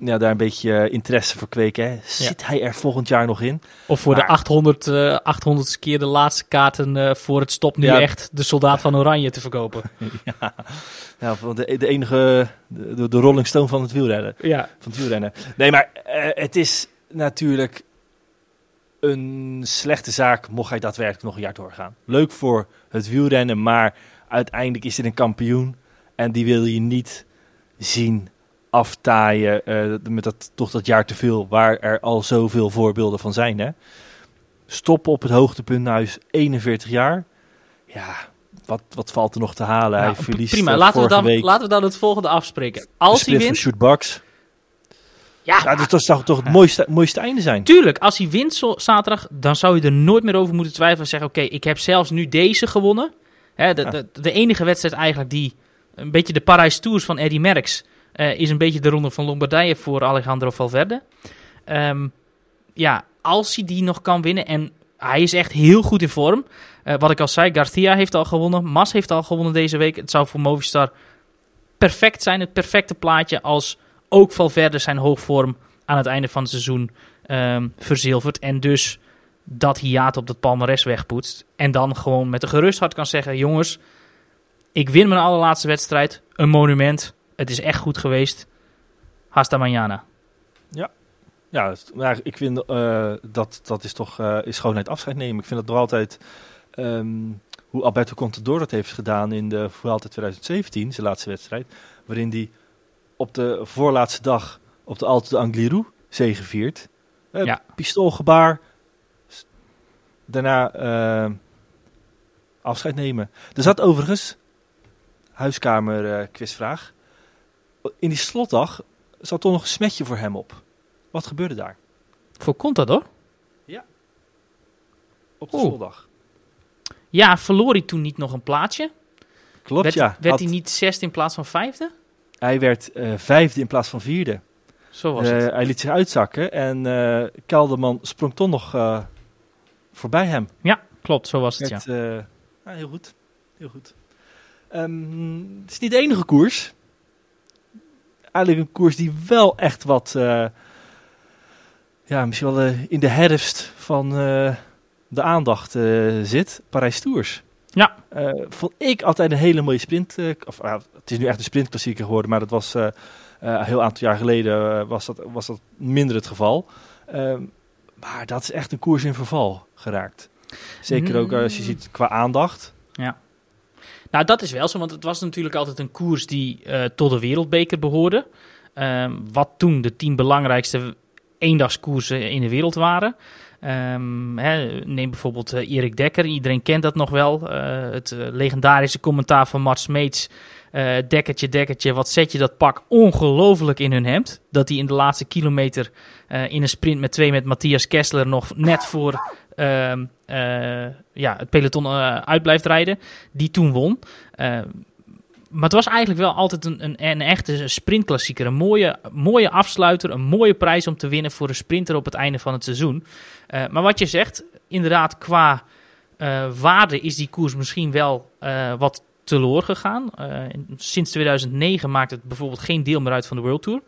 Ja, daar een beetje interesse voor kweken. Hè. Zit hij er volgend jaar nog in? Of voor de 800, uh, 800 keer de laatste kaarten uh, voor het stop nu echt de soldaat van Oranje te verkopen. *laughs* ja, ja de, de enige, de, de Rolling Stone van het wielrennen. Ja. Van het wielrennen. Nee, maar uh, het is natuurlijk een slechte zaak mocht hij daadwerkelijk nog een jaar doorgaan. Leuk voor het wielrennen, maar uiteindelijk is dit een kampioen. En die wil je niet zien aftaaien uh, met dat, toch dat jaar te veel, waar er al zoveel voorbeelden van zijn. Hè? Stoppen op het hoogtepunt, nou is 41 jaar. Ja, wat, wat valt er nog te halen? Nou, hij verliest prima, laten we, dan, week. laten we dan het volgende afspreken. Als hij wint... Shootbox. Ja, ja dus dat zou toch het mooiste, mooiste einde zijn? Tuurlijk, als hij wint zaterdag, dan zou je er nooit meer over moeten twijfelen. En zeggen, oké, okay, ik heb zelfs nu deze gewonnen. Hè, de, ja. de, de, enige wedstrijd eigenlijk die een beetje de Parijs Tours van Eddy Merckx... Uh, is een beetje de ronde van Lombardije voor Alejandro Valverde. Um, ja, als hij die nog kan winnen... en hij is echt heel goed in vorm. Uh, wat ik al zei, Garcia heeft al gewonnen. Mas heeft al gewonnen deze week. Het zou voor Movistar perfect zijn. Het perfecte plaatje als ook Valverde zijn hoogvorm aan het einde van het seizoen um, verzilvert. En dus dat hiaat op dat palmares wegpoetst. En dan gewoon met een gerust hart kan zeggen... jongens, ik win mijn allerlaatste wedstrijd. Een monument. Het is echt goed geweest. Hasta mañana. Ja, ja maar ik vind uh, dat dat is toch uh, is schoonheid afscheid nemen. Ik vind dat nog altijd... Um, hoe Alberto Contador dat heeft gedaan in de Vuelta 2017, zijn laatste wedstrijd. Waarin hij op de voorlaatste dag op de Alto de Angliru zegeviert. Uh, ja. Pistoolgebaar. Daarna uh, afscheid nemen. Er zat overigens, huiskamer uh, quizvraag. In die slotdag zat toch nog een smetje voor hem op. Wat gebeurde daar? Voor Contador? Ja. Op de slotdag. Ja, verloor hij toen niet nog een plaatsje? Klopt, werd, ja. Werd hij niet zesde in plaats van vijfde? Hij werd uh, vijfde in plaats van vierde. Zo was het. Uh, hij liet zich uitzakken en uh, Kelderman sprong toch nog voorbij hem. Ja, klopt, zo was het, werd, ja. Nou, heel goed, heel goed. Um, het is niet de enige koers. Eigenlijk een koers die wel echt wat, ja, misschien wel in de herfst van de aandacht zit. Parijs Tours. Ja. Vond ik altijd een hele mooie sprint. Of, uh, het is nu echt een sprintklassieker geworden, maar dat was een heel aantal jaar geleden was, dat, was dat minder het geval. Ehm, maar dat is echt een koers in verval geraakt. Zeker ook als je ziet qua aandacht. Ja. Nou, dat is wel zo, want het was natuurlijk altijd een koers die tot de wereldbeker behoorde. Ehm, wat toen de tien belangrijkste eendagskoersen in de wereld waren. Hè, neem bijvoorbeeld uh, Erik Dekker, iedereen kent dat nog wel. Uh, het uh, legendarische commentaar van Mart Smeets. dekkertje, dekkertje, wat zet je dat pak ongelooflijk in hun hemd. Dat hij in de laatste kilometer in een sprint met twee met Matthias Kessler nog net voor ehm, ja, het peloton uit blijft rijden. Die toen won. Maar het was eigenlijk wel altijd een, een, een echte sprintklassieker. Een mooie, mooie afsluiter, een mooie prijs om te winnen voor een sprinter op het einde van het seizoen. Uh, maar wat je zegt, inderdaad, qua waarde is die koers misschien wel uh, wat teloor gegaan. sinds 2009 maakt het bijvoorbeeld geen deel meer uit van de World Tour.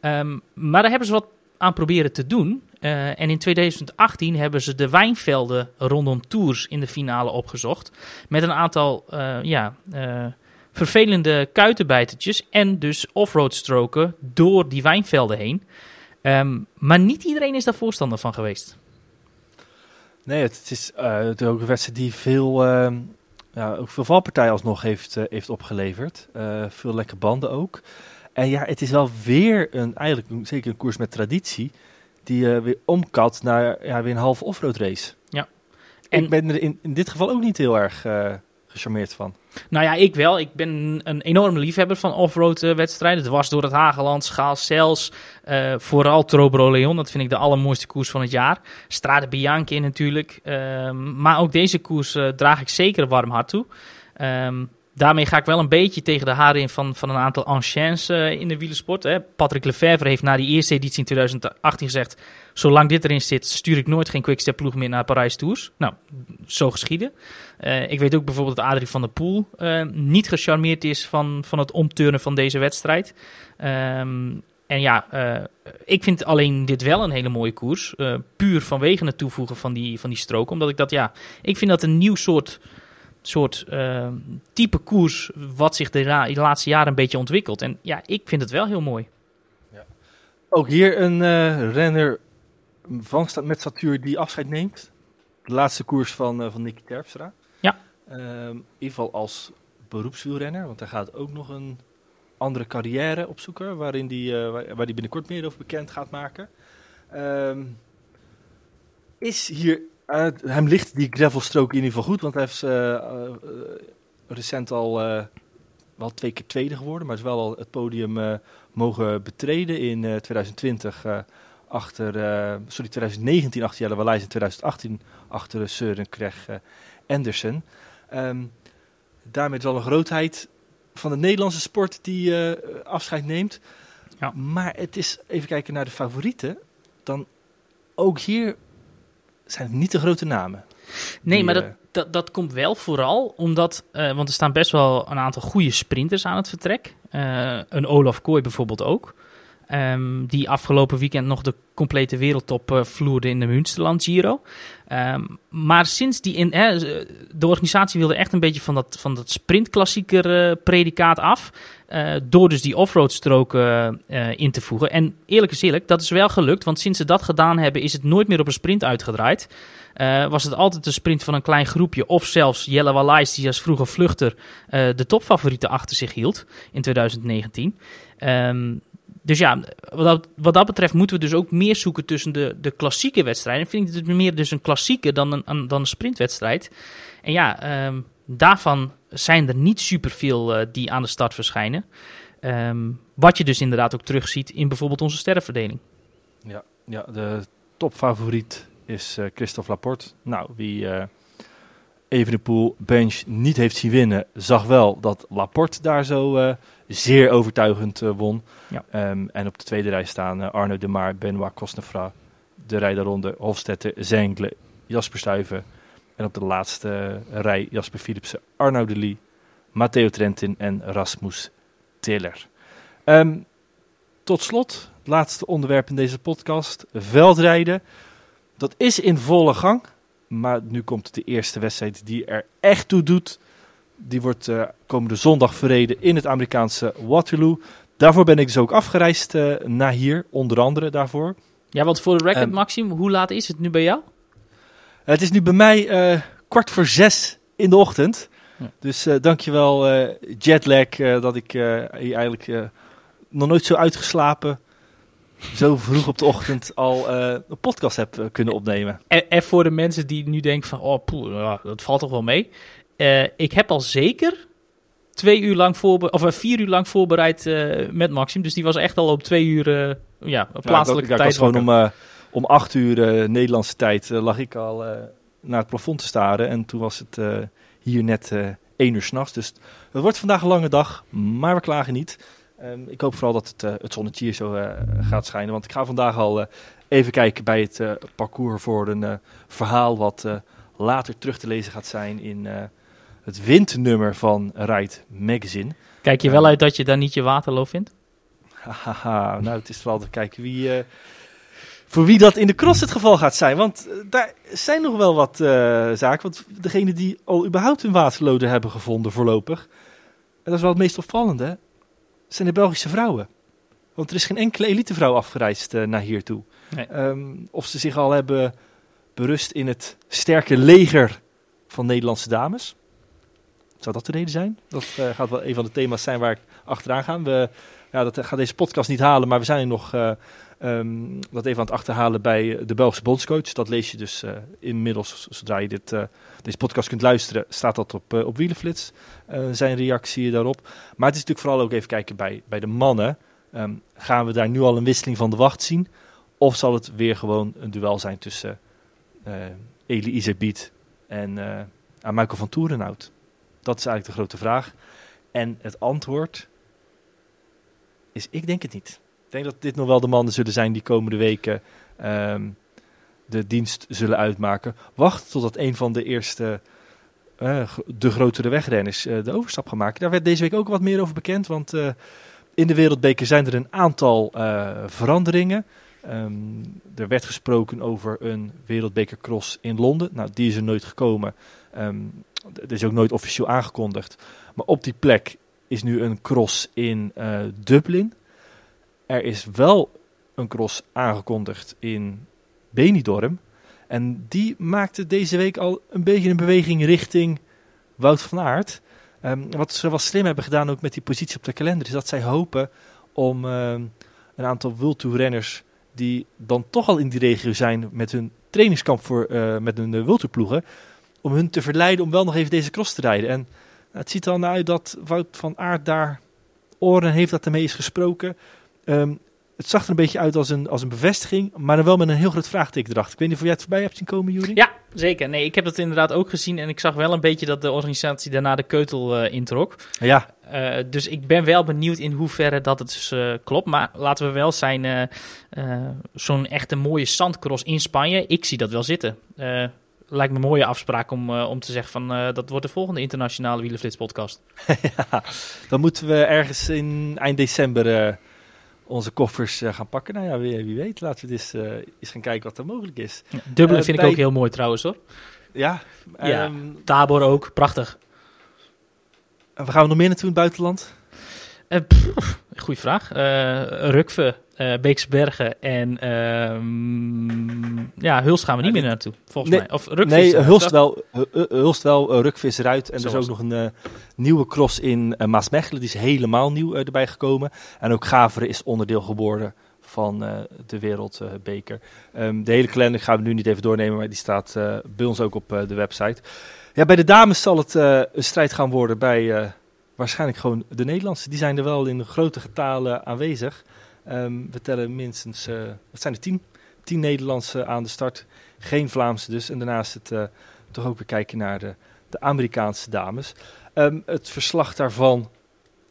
Um, maar daar hebben ze wat aan proberen te doen. En in 2018 hebben ze de wijnvelden rondom Tours in de finale opgezocht. Met een aantal ja, vervelende kuitenbijtertjes en dus offroad stroken door die wijnvelden heen. Um, maar niet iedereen is daar voorstander van geweest. Nee, het, is ook een wedstrijd die veel, uh, ja, ook veel valpartijen alsnog heeft, heeft opgeleverd. Veel lekke banden ook. En ja, het is wel weer een, eigenlijk zeker een koers met traditie, die weer omkat naar ja, weer een half offroad race. Ja. En ik ben er in, in dit geval ook niet heel erg gecharmeerd van. Nou ja, ik wel. Ik ben een enorme liefhebber van offroad uh, wedstrijden. Het was door het Hageland, Schaal, uh, vooral Trobro Leon. Dat vind ik de allermooiste koers van het jaar. Strade Bianchi natuurlijk. Um, maar ook deze koers uh, draag ik zeker warm hart toe. Um, daarmee ga ik wel een beetje tegen de haren in van, van een aantal anciens uh, in de wielersport. Hè. Patrick Lefevre heeft na die eerste editie in 2018 gezegd... zolang dit erin zit, stuur ik nooit geen quickstep ploeg meer naar Parijs Tours. Nou, zo geschieden. Uh, ik weet ook bijvoorbeeld dat Adrie van der Poel uh, niet gecharmeerd is van, van het omturnen van deze wedstrijd. Um, en ja, ik vind alleen dit wel een hele mooie koers. puur vanwege het toevoegen van die, van die strook. Omdat ik dat, ja, ik vind dat een nieuw soort soort type koers wat zich de, de, laatste jaren een beetje ontwikkelt. En ja, ik vind het wel heel mooi. Ja. Ook hier een uh, renner van, met statuur die afscheid neemt. De laatste koers van, uh, van Nicky Terpstra. Ja. Um, in ieder geval als beroepswielrenner, want hij gaat ook nog een andere carrière opzoeken, waarin die, uh, waar, waar die binnenkort meer over bekend gaat maken. Um, is hier, uh, hem ligt die gravelstrook in ieder geval goed, want hij heeft recent al wel twee keer tweede geworden, maar is wel al het podium mogen betreden in 2020 achter, sorry, 2019 achter Jelle Walijs en 2018 achter Søren Kreg Andersen. Um, daarmee is al een grootheid van de Nederlandse sport die uh, afscheid neemt. Ja. Maar het is, even kijken naar de favorieten, dan ook hier zijn het niet de grote namen. Nee, die, maar dat, dat, dat komt wel vooral omdat, want er staan best wel een aantal goede sprinters aan het vertrek. een Olaf Kooi bijvoorbeeld ook. Um, die afgelopen weekend nog de complete wereldtop uh, vloerde in de Münsterland Giro. Um, maar sinds die in, eh, de organisatie wilde echt een beetje van dat, van dat sprintklassieker uh, predicaat af. Uh, door dus die offroad stroken in te voegen. En eerlijk is eerlijk, dat is wel gelukt. Want sinds ze dat gedaan hebben, is het nooit meer op een sprint uitgedraaid. was het altijd een sprint van een klein groepje. Of zelfs Jelle Wallace, die als vroeger vluchter de topfavorieten achter zich hield in 2019. Um, dus ja, wat dat, wat dat betreft moeten we dus ook meer zoeken tussen de, de klassieke wedstrijden. vind ik het meer dus een klassieke dan een, dan een sprintwedstrijd. En ja, um, daarvan zijn er niet superveel uh, die aan de start verschijnen. Um, wat je dus inderdaad ook terugziet in bijvoorbeeld onze sterrenverdeling. Ja, ja de topfavoriet is uh, Christophe Laporte. Nou, wie uh, Evenepoel bench niet heeft zien winnen, zag wel dat Laporte daar zo zeer overtuigend won. Ja. Um, en op de tweede rij staan Arno de Maar, Benoit Cosnefra, de rij daaronder Hofstetter, Zengle, Jasper Stuyven. En op de laatste rij Jasper Philipsen, Arno de Lee, Matteo Trentin en Rasmus Tiller. Um, tot slot, het laatste onderwerp in deze podcast, veldrijden. Dat is in volle gang, maar nu komt de eerste wedstrijd die er echt toe doet. Die wordt uh, komende zondag verreden in het Amerikaanse Waterloo. Daarvoor ben ik dus ook afgereisd uh, naar hier, onder andere daarvoor. Ja, want voor de record, um, Maxim, hoe laat is het nu bij jou? Het is nu bij mij uh, kwart voor zes in de ochtend. Ja. Dus uh, dankjewel uh, jetlag dat ik hier eigenlijk nog nooit zo uitgeslapen, zo vroeg op de ochtend al een podcast heb kunnen opnemen. En, en, voor de mensen die nu denken van, oh poeh, dat valt toch wel mee. Ik heb al zeker twee uur lang voorbereid, of vier uur lang voorbereid met Maxim. Dus die was echt al op twee uur, ja, plaatselijke ja. Ik was gewoon om, om acht uur Nederlandse tijd lag ik al naar het plafond te staren. En toen was het hier net één uur s'nachts. Dus het wordt vandaag een lange dag, maar we klagen niet. Um, ik hoop vooral dat het, het zonnetje hier zo gaat schijnen. Want ik ga vandaag al even kijken bij het parcours voor een verhaal wat later terug te lezen gaat zijn in het windnummer van Ride Magazine. Kijk je wel uit dat je daar niet je Waterloo vindt? *laughs* Haha, nou het is vooral te kijken wie, voor wie dat in de cross het geval gaat zijn. Want uh, daar zijn nog wel wat uh, zaken. Want degene die al überhaupt hun Waterloo hebben gevonden voorlopig, en dat is wel het meest opvallende, zijn de Belgische vrouwen. Want er is geen enkele elitevrouw afgereisd naar hier toe. Nee. Um, of ze zich al hebben berust in het sterke leger van Nederlandse dames. Zou dat de reden zijn? Dat uh, gaat wel een van de thema's zijn waar ik achteraan ga. We, ja, dat gaat deze podcast niet halen, maar we zijn nog uh, um, dat even aan het achterhalen bij de Belgische bondscoach. Dat lees je dus uh, inmiddels, zodra je dit, deze podcast kunt luisteren, staat dat op, op Wielenflits. zijn reactie daarop. Maar het is natuurlijk vooral ook even kijken bij, bij de mannen. Um, gaan we daar nu al een wisseling van de wacht zien? Of zal het weer gewoon een duel zijn tussen Eli Iserbiet en aan Michael van Toerenhout? Dat is eigenlijk de grote vraag. En het antwoord is: ik denk het niet. Ik denk dat dit nog wel de mannen zullen zijn die komende weken um, de dienst zullen uitmaken. Wacht totdat een van de eerste, uh, de grotere wegrenners, uh, de overstap maken. Daar werd deze week ook wat meer over bekend, want uh, in de wereldbeker zijn er een aantal veranderingen. Ehm, er werd gesproken over een wereldbekercross in Londen. Nou, die is er nooit gekomen. Um, is ook nooit officieel aangekondigd. Maar op die plek is nu een cross in Dublin. Er is wel een cross aangekondigd in Benidorm. En die maakte deze week al een beetje een beweging richting Wout van Aert. Um, wat ze wel slim hebben gedaan ook met die positie op de kalender... is dat zij hopen om een aantal World Tour renners die dan toch al in die regio zijn met hun trainingskamp voor, uh, met hun uh, ploegen, om hun te verleiden om wel nog even deze cross te rijden. En het ziet er dan uit dat Wout van Aert daar oren heeft dat ermee is gesproken. Um, het zag er een beetje uit als een, als een bevestiging, maar dan wel met een heel groot vraagteken erachter. Ik weet niet of jij het voorbij hebt zien komen, Juri? Ja, zeker. Nee, ik heb dat inderdaad ook gezien en ik zag wel een beetje dat de organisatie daarna de keutel uh, introk. Ja. Uh, dus ik ben wel benieuwd in hoeverre dat het dus, uh, klopt. Maar laten we wel zijn, zo'n echte mooie zandcross in Spanje, ik zie dat wel zitten. lijkt me een mooie afspraak om, om te zeggen van dat wordt de volgende internationale Wielenflits podcast. *laughs* ja, dan moeten we ergens in eind december onze koffers uh, gaan pakken. Nou ja, wie, wie, weet. Laten we eens, uh, eens gaan kijken wat er mogelijk is. Dublin uh, vind bij... ik ook heel mooi trouwens hoor. Ja. ja um, Tabor ook, prachtig. En waar gaan we nog meer naartoe in het buitenland? Goeie vraag. Rukve, Beekse Bergen en um, ja, Hulst gaan we niet meer naartoe, volgens nee, mij. Of Rukvis, nee, Hulst wel, Hulst wel Rukvis eruit. En Zo er is ook nog een nieuwe cross in uh, Maasmechelen. Die is helemaal nieuw uh, erbij gekomen. En ook Gaveren is onderdeel geworden van uh, de Wereldbeker. Um, de hele kalender gaan we nu niet even doornemen, maar die staat bij ons ook op de website. Ja, bij de dames zal het een strijd gaan worden bij waarschijnlijk gewoon de Nederlandse. Die zijn er wel in grote getalen aanwezig. Um, we tellen minstens, wat zijn er, tien? Tien Nederlandse aan de start. Geen Vlaamse dus. En daarnaast het toch ook weer kijken naar de, de Amerikaanse dames. Um, het verslag daarvan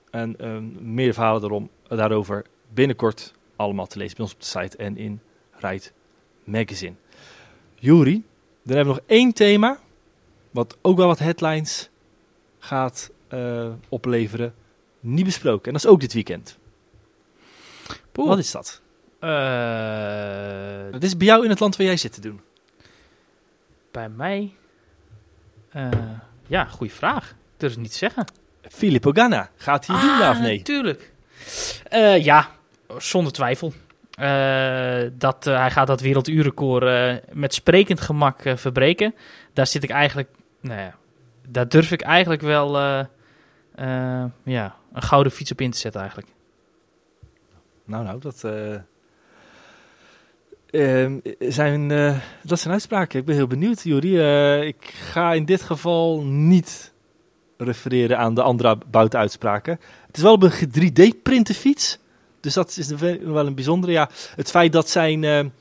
en um, meer verhalen daarom, daarover binnenkort allemaal te lezen bij ons op de site en in Ride Magazine. Juri, dan hebben we nog één thema, wat ook wel wat headlines gaat uh, opleveren, niet besproken. En dat is ook dit weekend. Poeh. Wat is dat? Het is bij jou in het land waar jij zit te doen. Bij mij? Uh, ja, goede vraag durf het niet zeggen. Filippo Ganna, gaat hij ah, doen of nee? Natuurlijk. Uh, ja, zonder twijfel. Uh, dat, uh, hij gaat dat werelduurrecord met sprekend gemak verbreken. Daar zit ik eigenlijk, nou ja, daar durf ik eigenlijk wel ja, een gouden fiets op in te zetten eigenlijk. Nou, nou, dat ehm, zijn, dat zijn uitspraken. Ik ben heel benieuwd, Juri. ik ga in dit geval niet refereren aan de andere buitenuitspraken. Het is wel op een 3D-printen fiets. Dus dat is wel een bijzondere. Ja, het feit dat zijn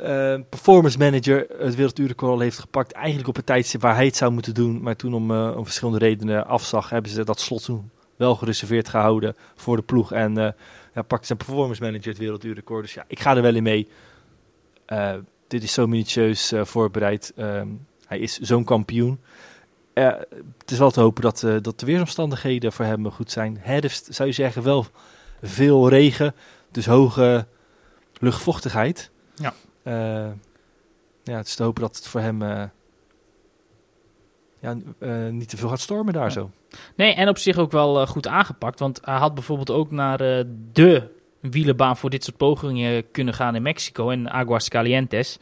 uh, uh, performance manager het werelduurrecord al heeft gepakt. Eigenlijk op het tijdstip waar hij het zou moeten doen. Maar toen om, uh, om verschillende redenen afzag, hebben ze dat slot toen wel gereserveerd gehouden voor de ploeg. En ja, pakt zijn performance manager het werelduurrecord. Dus ja, ik ga er wel in mee. dit is zo minutieus voorbereid. Ehm, hij is zo'n kampioen het is wel te hopen dat, uh, dat de weersomstandigheden voor hem goed zijn. Herfst zou je zeggen wel veel regen, dus hoge luchtvochtigheid. Ja. Uh, ja, het is te hopen dat het voor hem uh, ja, niet te veel gaat stormen daar zo. Nee, en op zich ook wel goed aangepakt, want hij had bijvoorbeeld ook naar de wielenbaan voor dit soort pogingen kunnen gaan in Mexico en Aguas Calientes.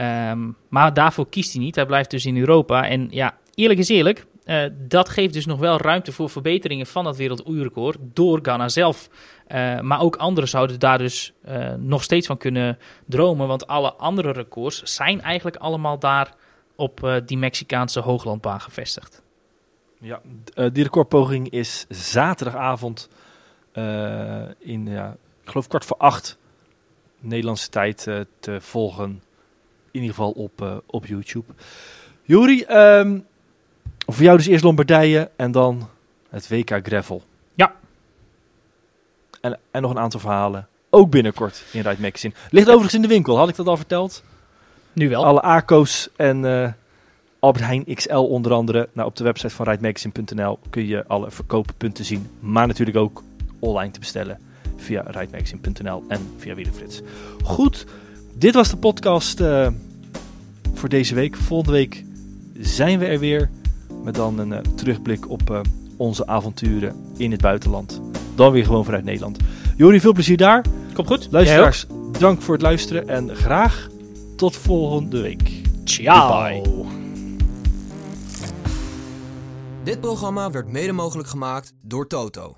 Um, maar daarvoor kiest hij niet. Hij blijft dus in Europa. En ja, eerlijk is eerlijk, uh, dat geeft dus nog wel ruimte voor verbeteringen van dat werelduurrecord door Ghana zelf. Uh, maar ook anderen zouden daar dus uh, nog steeds van kunnen dromen, want alle andere records zijn eigenlijk allemaal daar op die Mexicaanse hooglandbaan gevestigd. Ja, die recordpoging is zaterdagavond in, ja, ik geloof kwart voor acht Nederlandse tijd te volgen. In ieder geval op, op YouTube. Juri, um, voor jou dus eerst Lombardije en dan het WK Gravel. Ja. En, en nog een aantal verhalen. Ook binnenkort in Ride Magazine. Ligt overigens in de winkel, had ik dat al verteld? Nu wel. Alle ACO's en uh, Albert Heijn XL onder andere. Nou, op de website van ridemagazine.nl kun je alle verkooppunten zien. Maar natuurlijk ook online te bestellen via rijdmagazine.nl en via Wielerflits. Goed, dit was de podcast uh, voor deze week. Volgende week zijn we er weer met dan een uh, terugblik op uh, onze avonturen in het buitenland. Dan weer gewoon vanuit Nederland. Jori, veel plezier daar. Komt goed. Luisteraars, dank voor het luisteren en graag tot volgende week. Ciao. Goodbye. Dit programma werd mede mogelijk gemaakt door Toto.